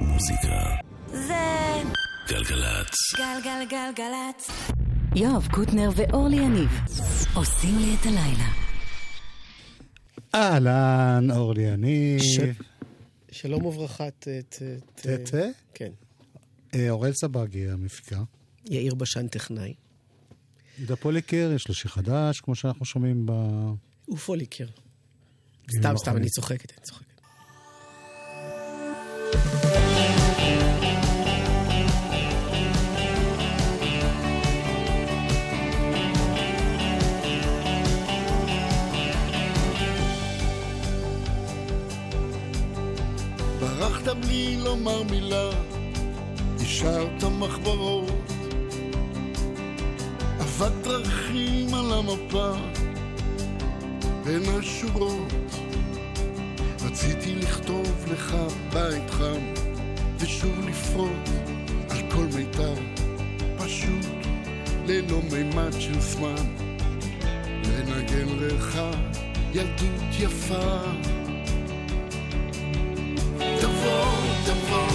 מוזיקה. זה גלגלצ. גלגלגלגלצ. יואב קוטנר ואורלי יניב עושים לי את הלילה. אהלן, אורלי יניב. ש- שלום וברכה, ת... ת- ת-? כן. אה, אוראל סבגי המפיקה. יאיר בשן טכנאי. יהודה פוליקר, יש לו שיר חדש, כמו שאנחנו שומעים ב... ופוליקר. ימים סתם, סתם. אני צוחקת, אני צוחקת. ברחת בלי לומר מילה, השארת מחברות, אבק דרכים על המפה, בין השורות. רציתי לכתוב לך בית חם, ושוב לפרוט על כל מיתר, פשוט ללא מימד של זמן, לנגן לך ילדות יפה. תבוא, תבוא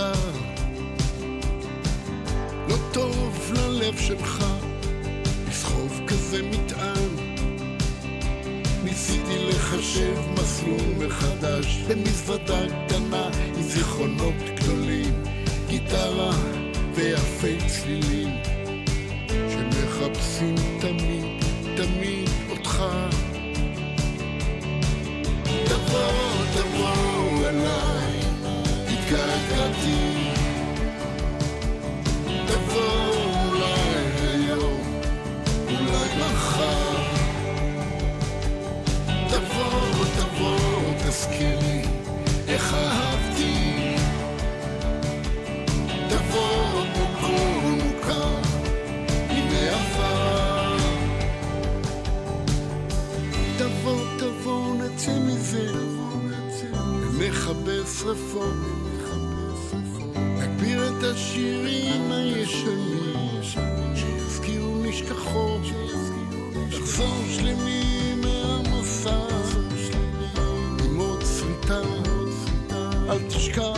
קטר. לא טוב ללב שלך, לסחוב כזה מטען. ניסיתי לחשב מסלול מחדש במזוודה קטנה עם זיכרונות גדולים, גיטרה ויפי צלילים שמחפשים תמיד, תמיד אותך. נכבה שרפות, נגביר את השירים הישנים, שיזכירו נשכחות, נחזור שלמים מהמסע, עם עוד שריטה, אל תשכח,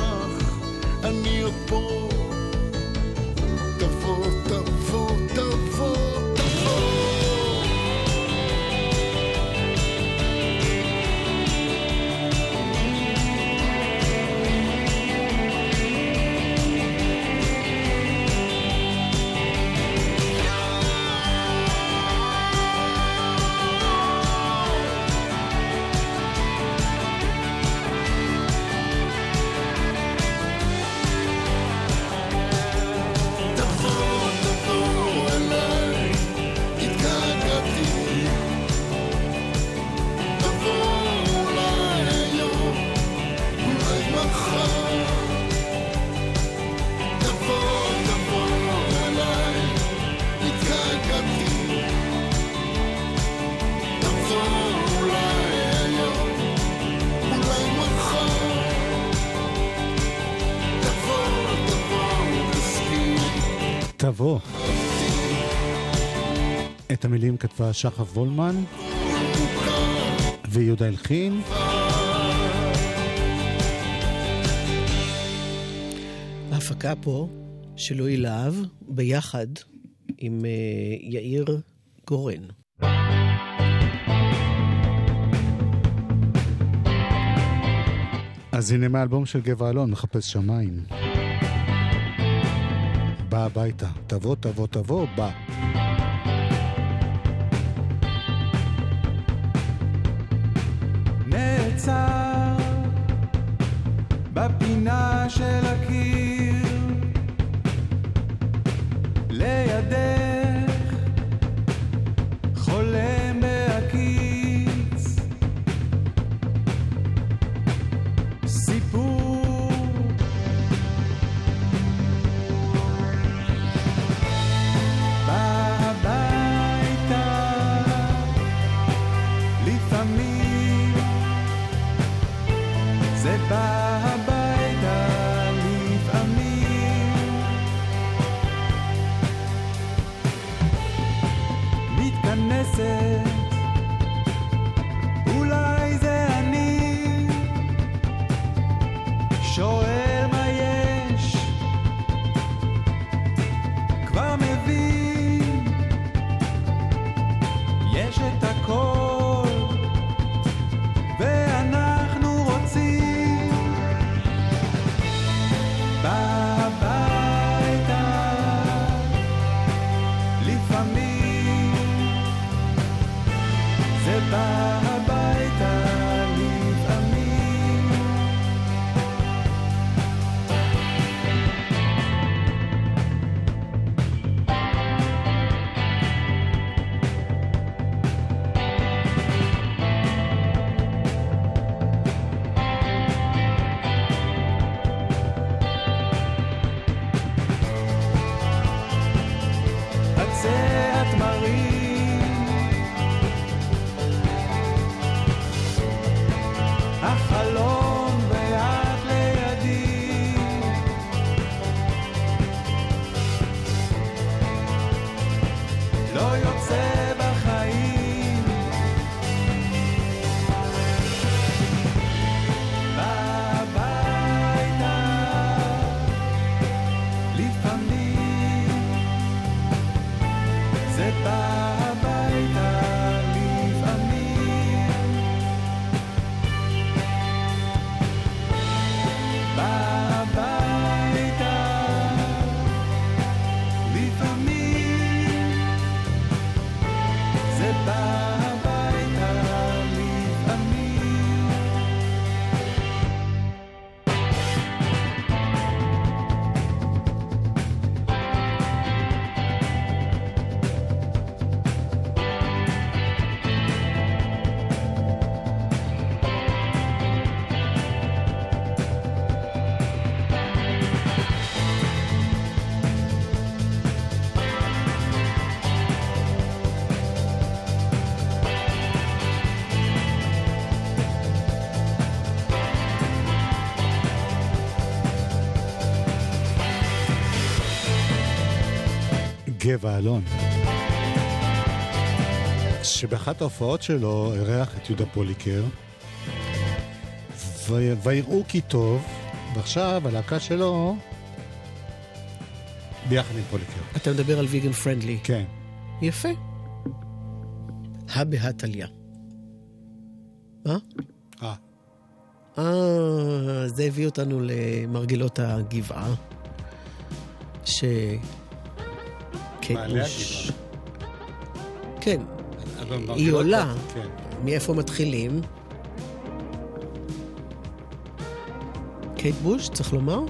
כתבה שחף וולמן ויהודה הלחין. ההפקה פה של לואי להב, ביחד עם אה, יאיר גורן. אז הנה מהאלבום של גבע אלון, מחפש שמיים. בא הביתה. תבוא, תבוא, תבוא, בא. גבע אלון, שבאחת ההופעות שלו אירח את יהודה פוליקר, ו... ויראו כי טוב, ועכשיו הלהקה שלו ביחד עם פוליקר. אתה מדבר על ויגן פרנדלי. כן. יפה. הא תליה. מה? אה? אה. אה, זה הביא אותנו למרגלות הגבעה, ש... קטוש. כן, כן. היא עולה. מאיפה מתחילים? קייט בוש, צריך לומר?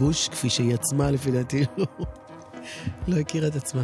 בוש, כפי שהיא עצמה, לפי דעתי, לא, לא הכירה את עצמה.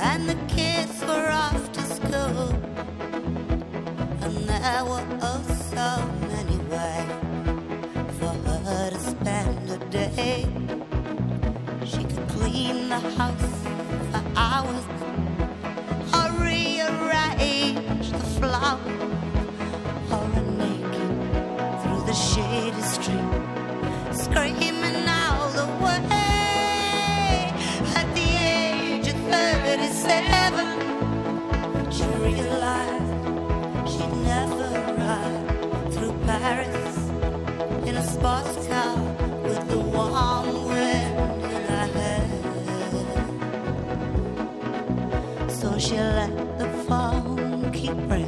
And the kids were off to school. And there were oh so many ways for her to spend a day. She could clean the house for hours or rearrange the flowers or run naked through the shady street screaming She let the phone keep ringing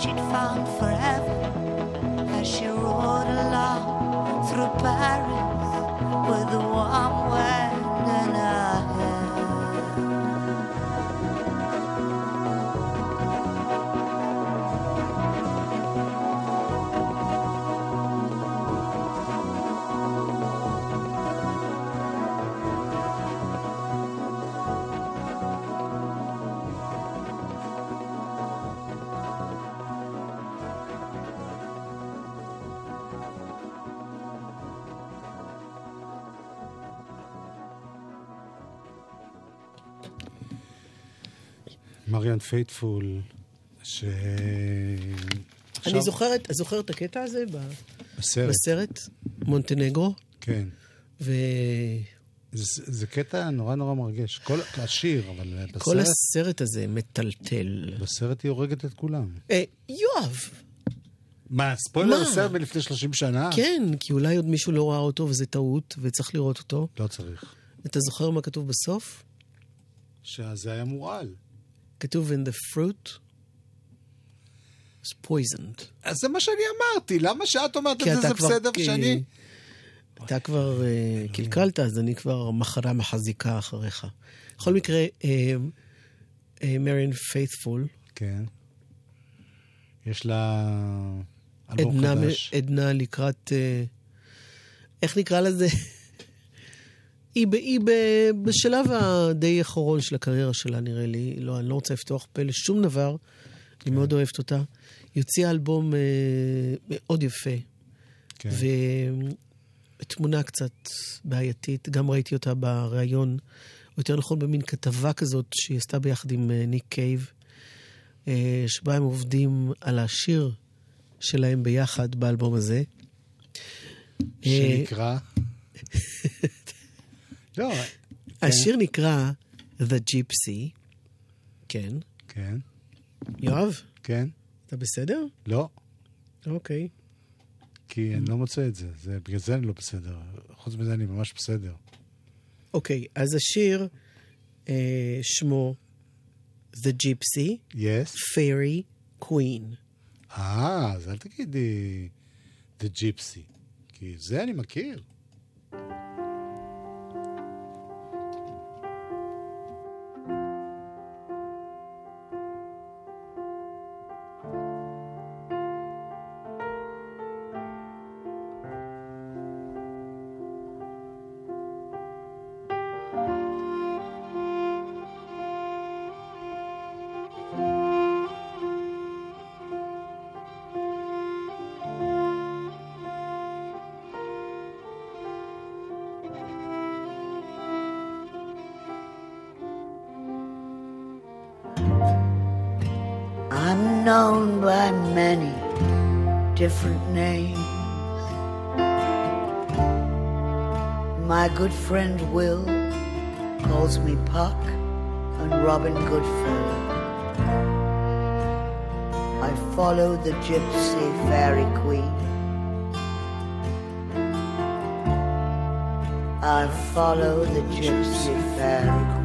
she'd found forever פייתפול, ש... אני זוכרת, זוכרת את הקטע הזה ב- בסרט, בסרט מונטנגרו, כן. וכל זה, זה קטע נורא נורא מרגש. כל, השיר, אבל בסרט, הסרט הזה מטלטל. בסרט היא הורגת את כולם. אה, יואב, מה, ספוילר? לסרט מלפני 30 שנה? כן, כי אולי עוד מישהו לא ראה אותו וזה טעות, וצריך לראות אותו. לא צריך. אתה זוכר מה כתוב בסוף? שזה היה מורעל. כתוב in the fruit is poisoned. אז זה מה שאני אמרתי, למה שאת אומרת את זה, זה. בסדר כי- שאני... אתה כבר אה, קלקלת, אז אני כבר מחרה מחזיקה אחריך. בכל מקרה, מריאן פייתפול, כן. יש לה אלבום חדש. עדנה לקראת... אה, איך נקרא לזה? היא, ב, היא ב, בשלב הדי אחרון של הקריירה שלה, נראה לי. לא, אני לא רוצה לפתוח פה לשום דבר. אני מאוד אוהבת אותה. היא הוציאה אלבום אה, מאוד יפה, כן. ותמונה קצת בעייתית. גם ראיתי אותה בריאיון, או יותר נכון במין כתבה כזאת שהיא עשתה ביחד עם אה, ניק קייב, אה, שבה הם עובדים על השיר שלהם ביחד באלבום הזה. אה, שנקרא... לא, השיר נקרא The Gypsy. כן. כן, יואב, כן, אתה בסדר? לא, אוקיי. כי אני לא מוצא את זה. זה. בגלל זה אני לא בסדר. חוץ מזה אני ממש בסדר. אוקיי, אז השיר, אה, שמו The Gypsy, יס? Fairy Queen. אה, אז אל תגידי The Gypsy. כי זה אני מכיר. Different names. My good friend Will calls me Puck and Robin Goodfellow. I follow the gypsy fairy queen. I follow the gypsy fairy queen.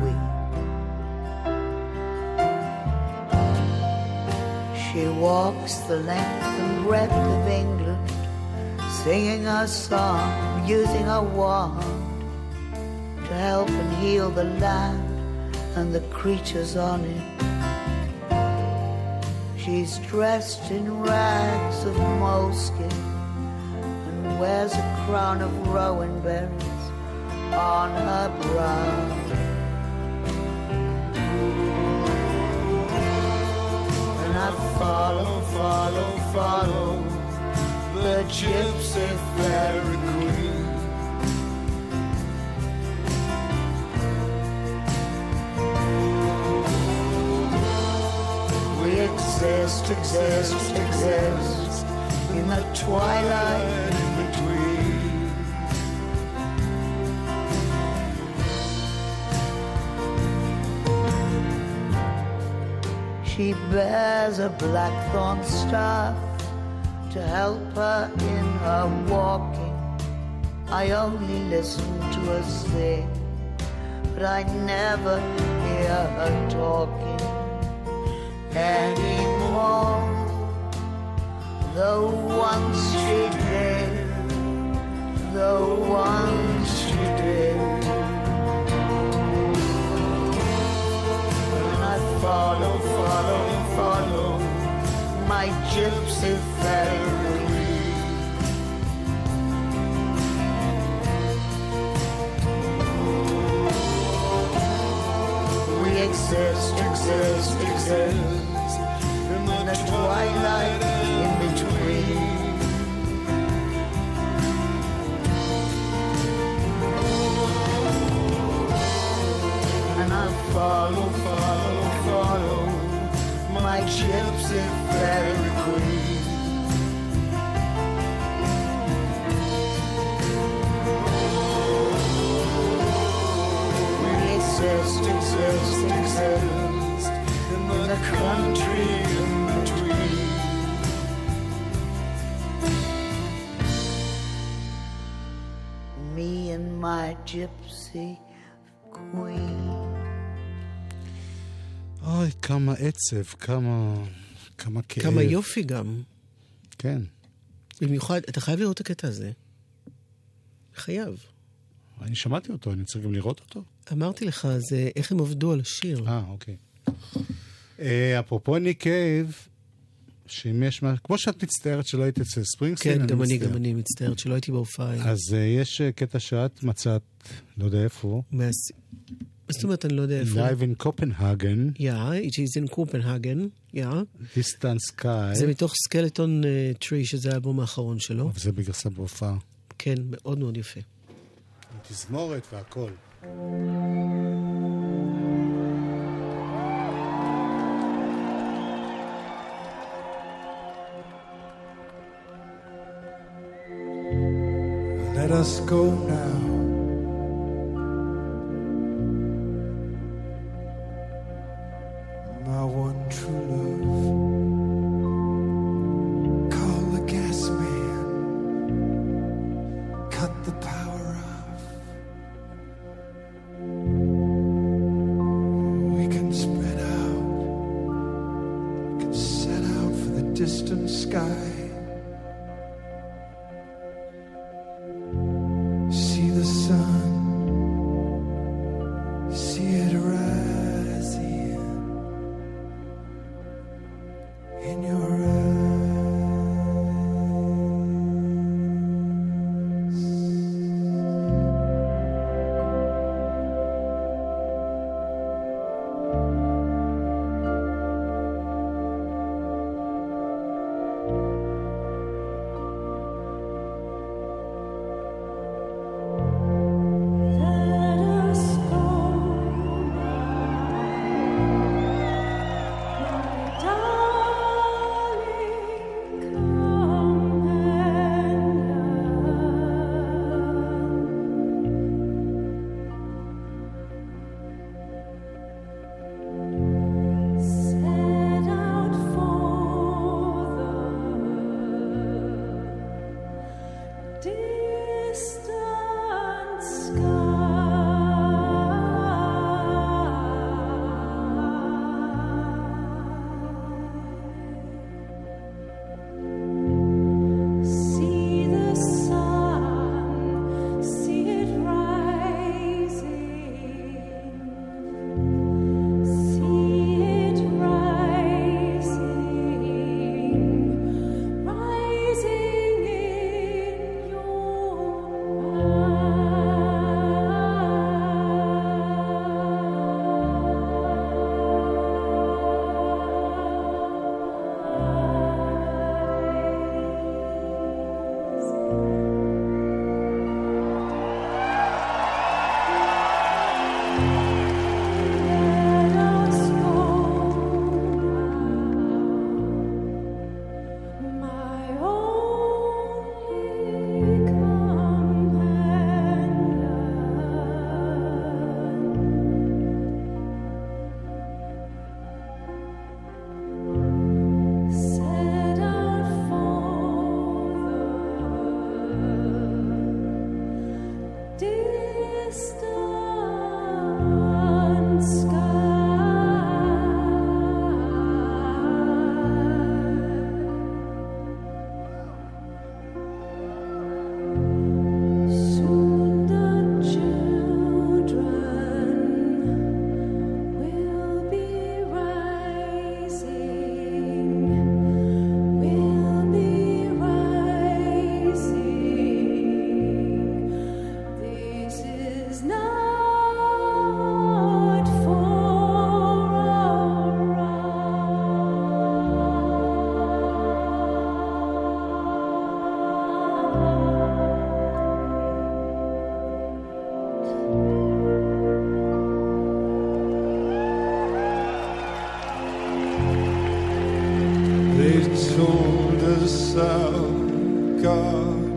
She walks the length and breadth of England, singing a song, using a wand to help and heal the land and the creatures on it. She's dressed in rags of moleskin and wears a crown of rowan berries on her brow. Follow, follow, follow the gypsy fairy queen. We exist, exist, exist in the twilight She bears a blackthorn staff to help her in her walking. I only listen to her sing, but I never hear her talking anymore. Though once she did, though once she did. Follow, follow, follow my gypsy fairy. We exist, exist, exist in the twilight in between. And I follow, follow, follow my gypsy fairy queen. We exist, exist, exist in the country in between. Me and my gypsy queen. כמה עצב, כמה, כמה כאב. כמה יופי גם. כן. במיוחד, אתה חייב לראות את הקטע הזה. חייב. אני שמעתי אותו, אני צריך גם לראות אותו. אמרתי לך, זה איך הם עבדו על השיר. אה, אוקיי. אה, אפרופו ניק קייב, שאם יש מה... כמו שאת מצטערת שלא היית אצל ספרינגסטין, כן, אני גם אני, גם אני מצטערת שלא הייתי בהופעה. אז אה, יש אה, קטע שאת מצאת, לא יודע איפה. מה... מה זאת אומרת, אני לא יודע איפה. Live in Copenhagen. Yeah, it is in Copenhagen, yeah. Distance Sky. זה מתוך סקלטון טרי, uh, שזה האלבום האחרון שלו. וזה בגרסה בהופעה. כן, מאוד מאוד יפה. תזמורת והכל. Let us go now. They told us our God.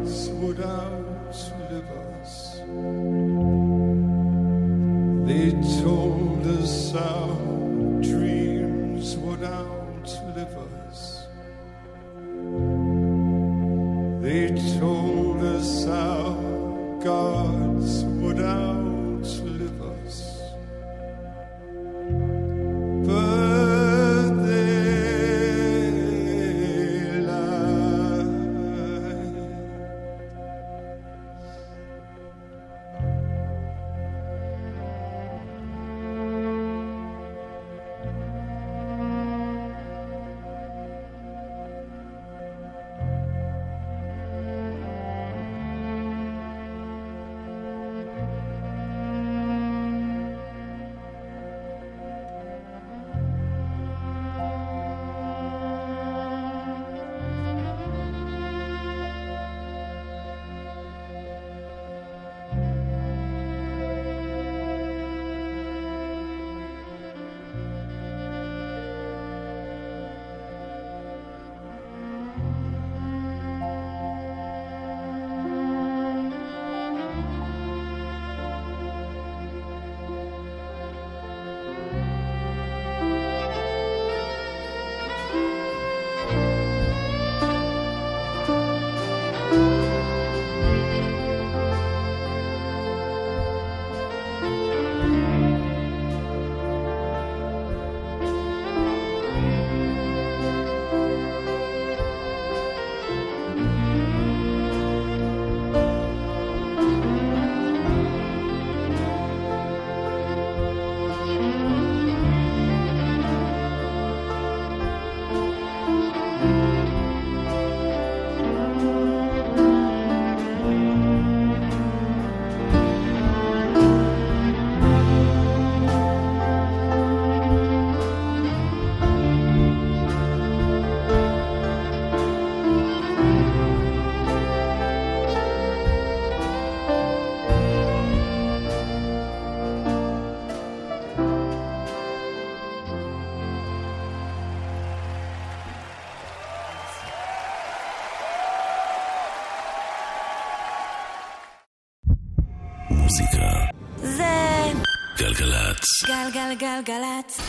על גלגלצ.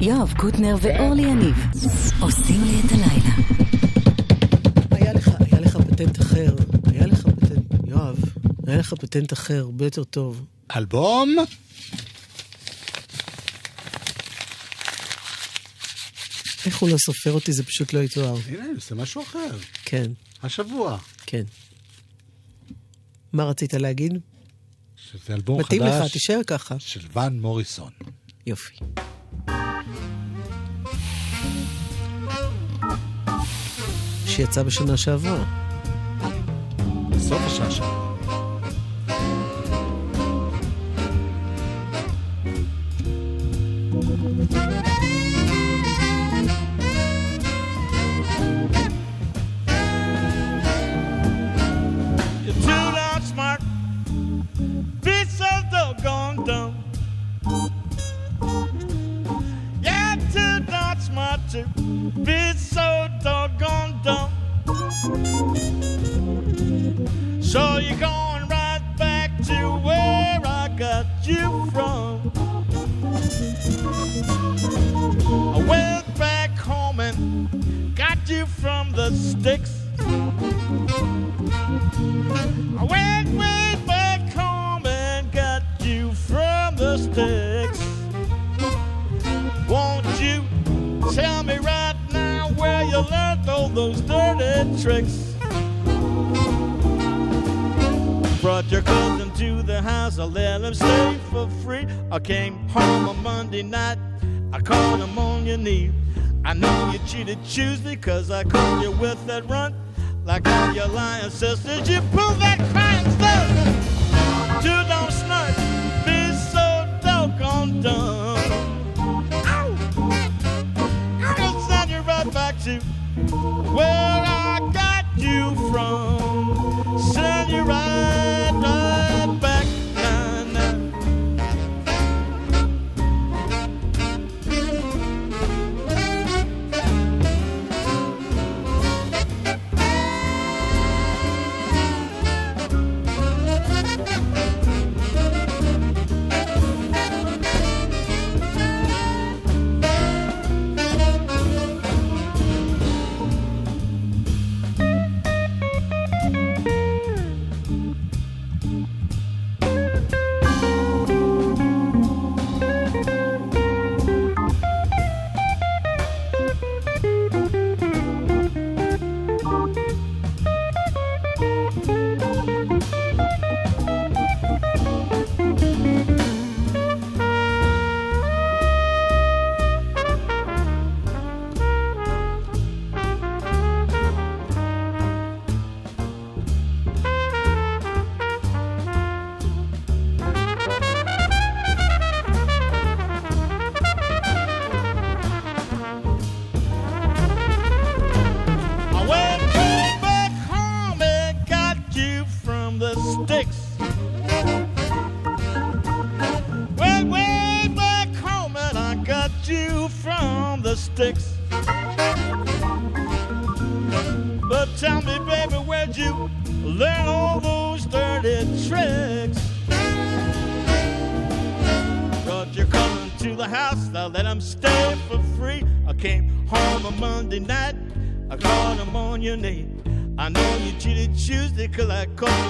יואב קוטנר ואורלי יניב עושים לי את הלילה. היה לך, היה לך פטנט אחר, היה לך פטנט, יואב, היה לך פטנט אחר, הרבה יותר טוב. אלבום? איך הוא לא סופר אותי, זה פשוט לא יתואר. הנה, זה משהו אחר. כן. השבוע. כן. מה רצית להגיד? שזה אלבום מתאים חדש. מתאים לך, תישאר ככה. של ון מוריסון. יופי. שיצא בשנה שעברה. בסוף השעה שעברה. Cause I caught you with that run, like all your lion sisters you put. Come.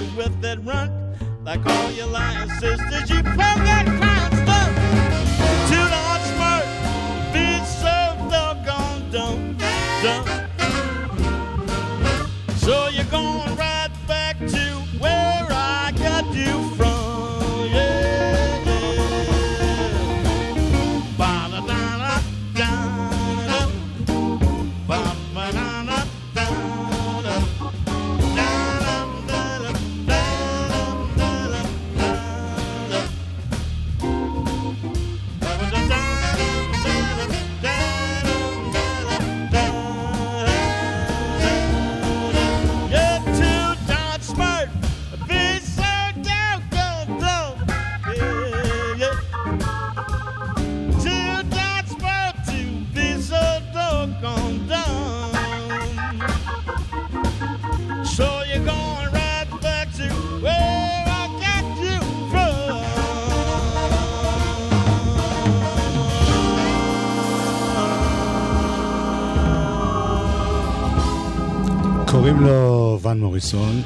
ון מוריסון,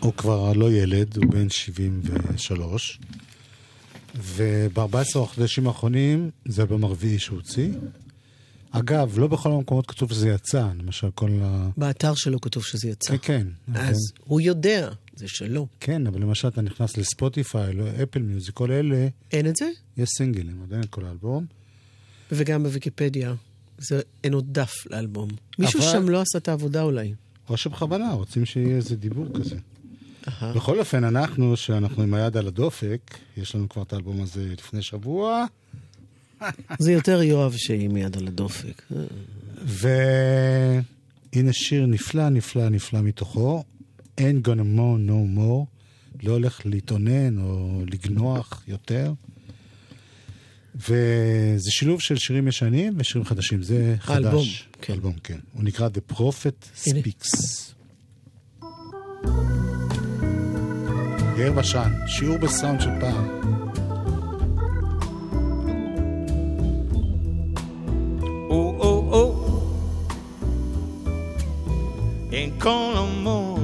הוא כבר לא ילד, הוא בן 73, וב-14 החודשים האחרונים זה אלבום הרביעי שהוא הוציא. אגב, לא בכל המקומות כתוב שזה יצא, למשל כל ה... באתר שלו כתוב שזה יצא. כן, כן. אז הוא יודע, זה שלו. כן, אבל למשל אתה נכנס לספוטיפיי, לא אפל מיוזיק, כל אלה, אין את זה? יש סינגלים, עדיין כל האלבום. וגם בוויקיפדיה. זה אין עוד דף לאלבום. מישהו אבל- שם לא עשה את העבודה אולי. או שבכוונה רוצים שיהיה איזה דיבור כזה. בכל אופן, אנחנו, שאנחנו עם היד על הדופק, יש לנו כבר את האלבום הזה לפני שבוע, זה יותר יואב שהיא מיד על הדופק. והנה שיר נפלא, נפלא, נפלא מתוכו, Ain't gonna more no more, לא הולך להתאונן או לגנוח יותר. וזה שילוב של שירים ישנים ושירים חדשים, זה חדש. האלבום, כן. האלבום, כן. הוא נקרא The Prophet. Speaks. יאיר בשן, שיעור בסאונד של פעם. Oh, oh, oh. Ain't gonna mourn no more.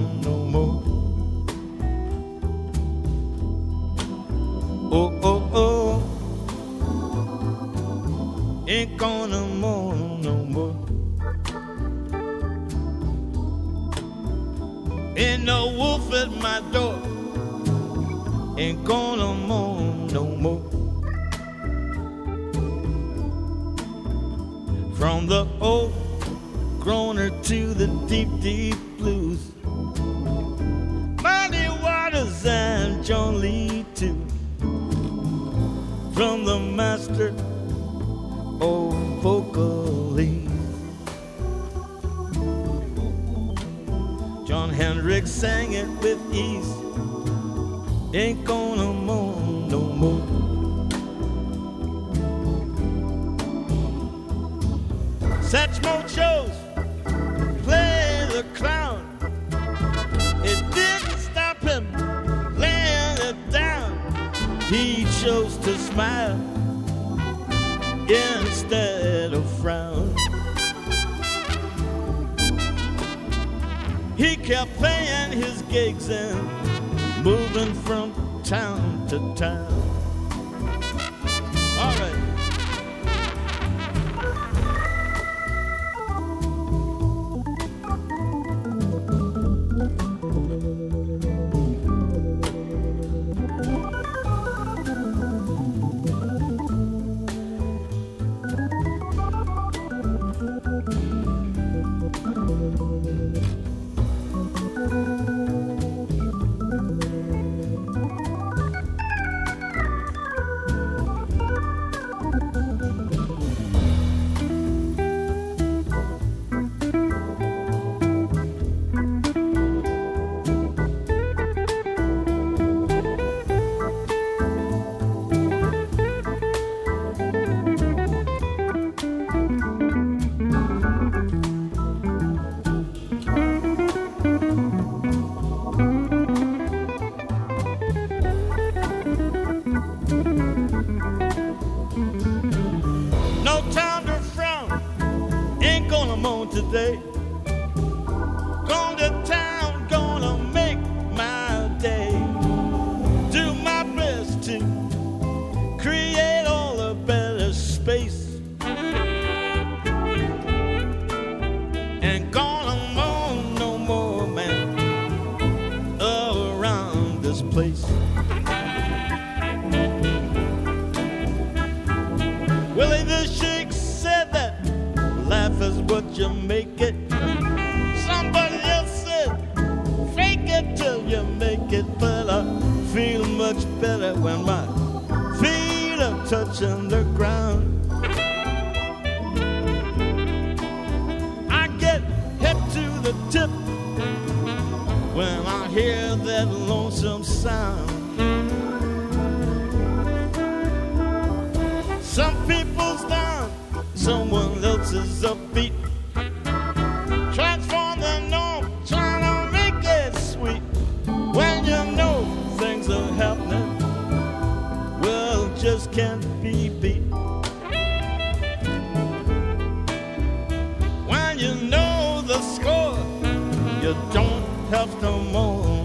Just can't be beat. When you know the score, you don't have to mourn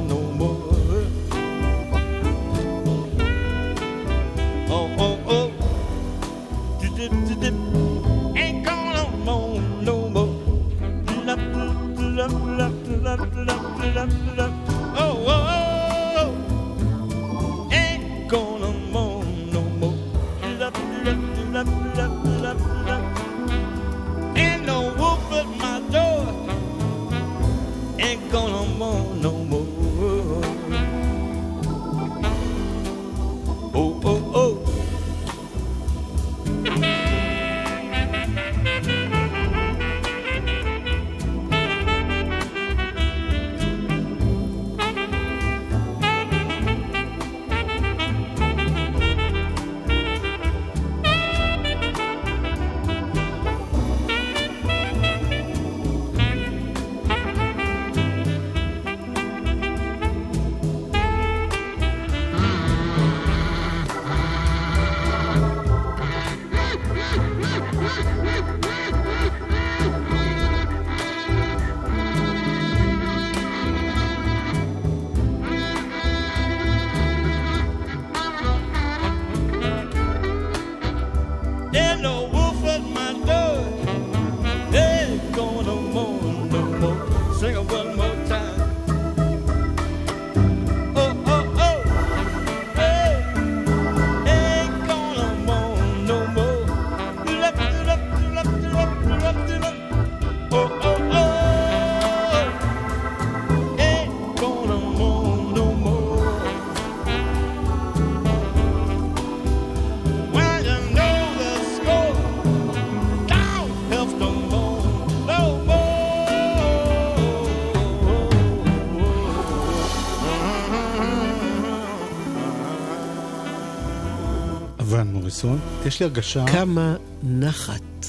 יש לי הרגשה, כמה נחת.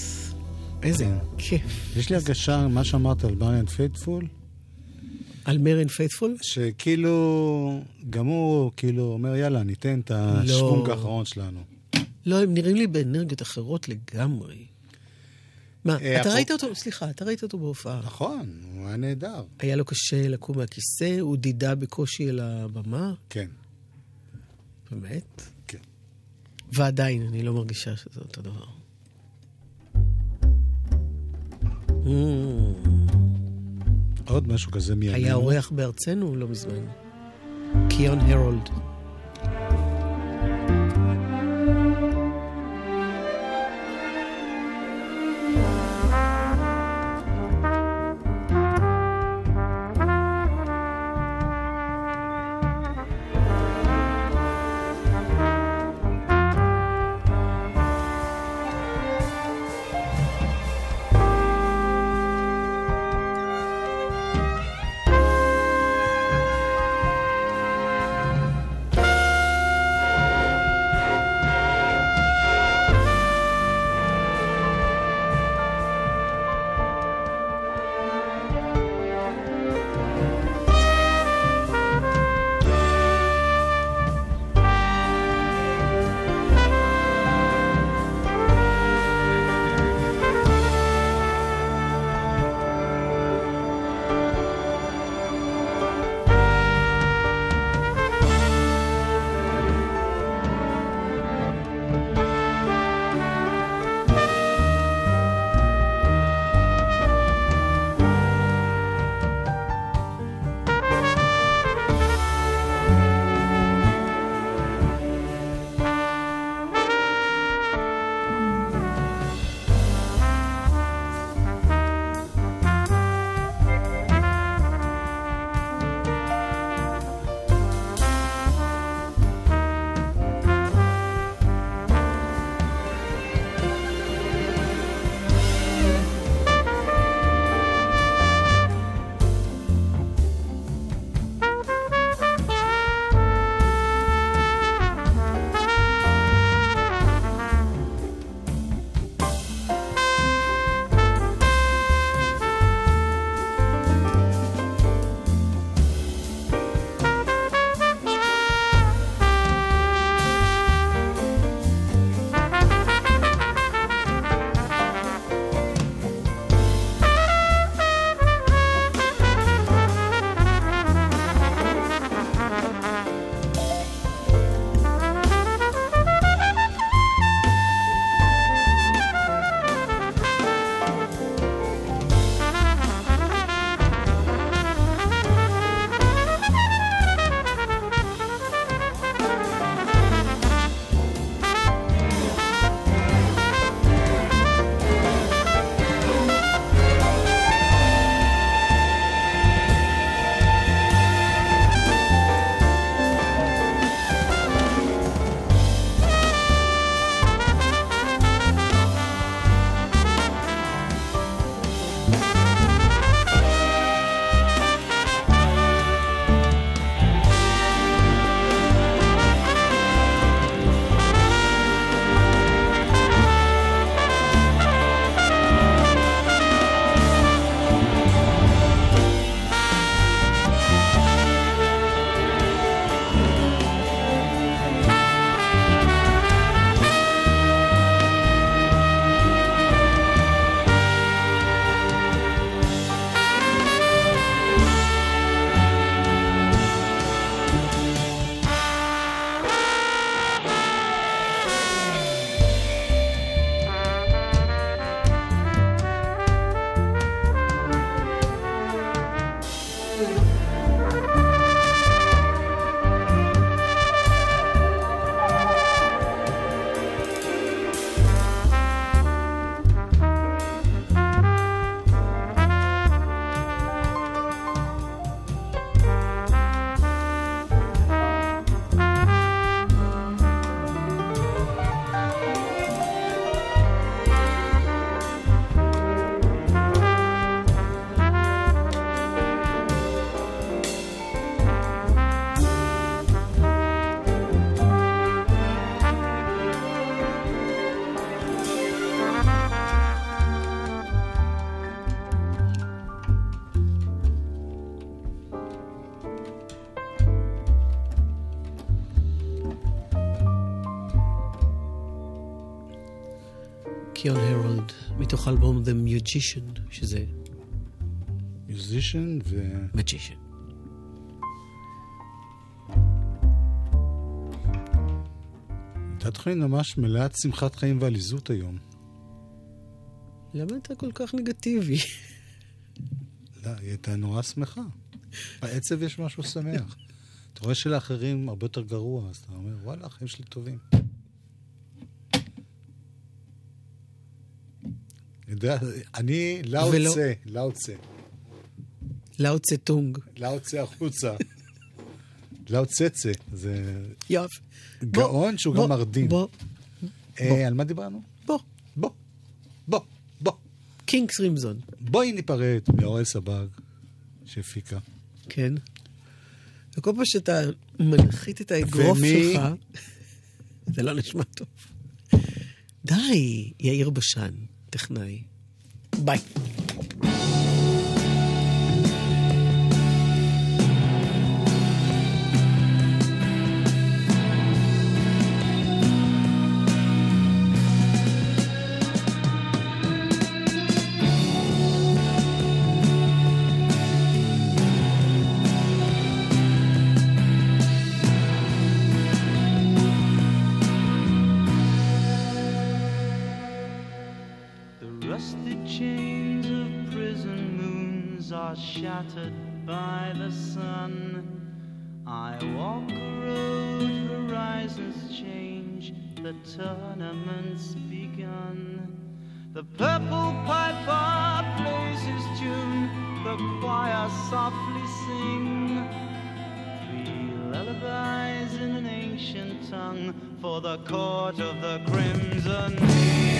איזה. כיף. יש לי הרגשה, מה שאמרת על מריאן פייתפול, על מריאן פייתפול? שכאילו, גם הוא כאילו אומר, יאללה, ניתן את השוונג האחרון שלנו. לא, הם נראים לי באנרגיות אחרות לגמרי. מה, אה, אתה ראית אותו, סליחה, אתה ראית אותו בהופעה. נכון, הוא היה נהדר. היה לו קשה לקום מהכיסא, הוא דידה בקושי אל הבמה, כן. באמת. ועדיין, אני לא מרגישה שזה אותו דבר. Mm, עוד משהו כזה מימינו. היה אורח בארצנו לא מזמן. קיון הרולד. קיון הרולד, מתוך אלבום The Magician, שזה מיוזישן ו... Magician. הייתה תוכנית ממש מלאת שמחת חיים ועליזות היום. למה אתה כל כך נגטיבי? לא, היא הייתה נורא שמחה. בעצב יש משהו שמח. אתה רואה שלאחרים הרבה יותר גרוע, אז אתה אומר, וואלה, החיים שלי טובים. אני יודע, אני לאו ולא- צה, לאו צה. לאו צטונג. לאו צה החוצה. לאו צצה, זה יופי. גאון שהוא בוא, גם מרדים. בוא, אה, על מה דיברנו? בוא. בוא, בוא, בוא. קינגס רימזון. בואי ניפרד מאורל סבג שהפיקה. כן. וכל פעם שאתה מנחית את האגרוף ומי? שלך, זה לא נשמע טוב. די, יאיר בשן, טכנאי. ביי. Shattered by the sun. I walk a road, horizons change, the tournament's begun. The purple piper plays his tune, the choir softly sing. Three lullabies in an ancient tongue for the court of the crimson. The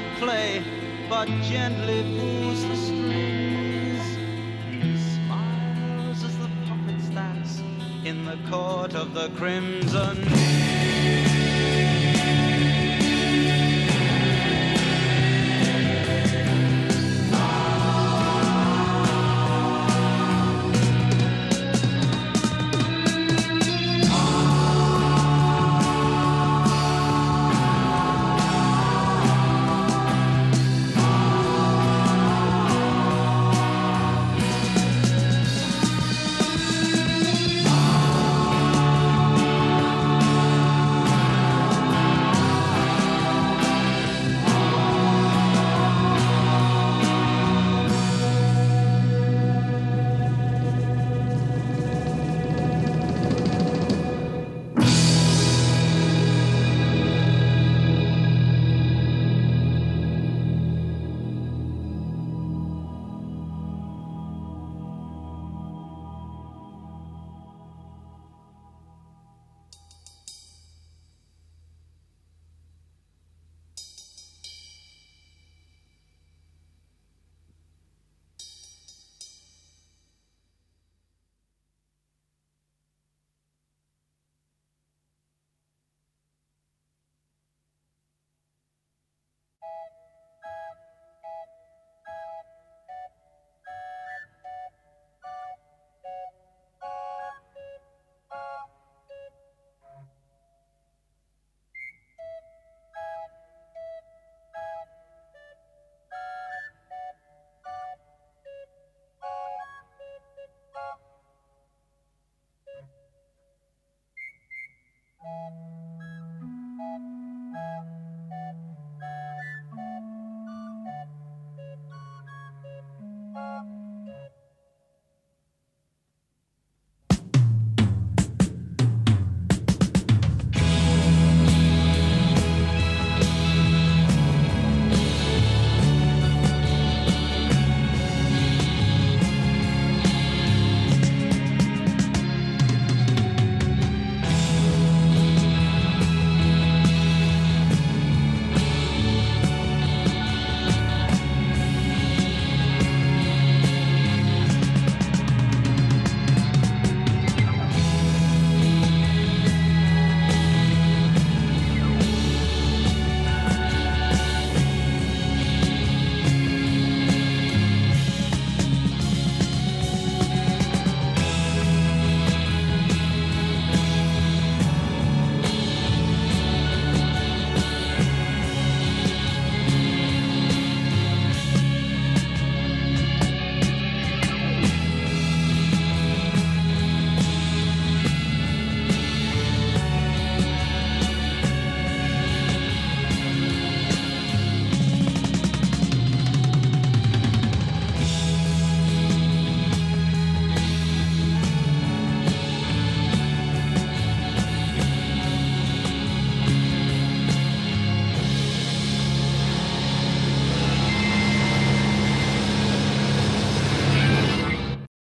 not play, but gently pulls the strings. Smiles as the puppets dance in the court of the crimson.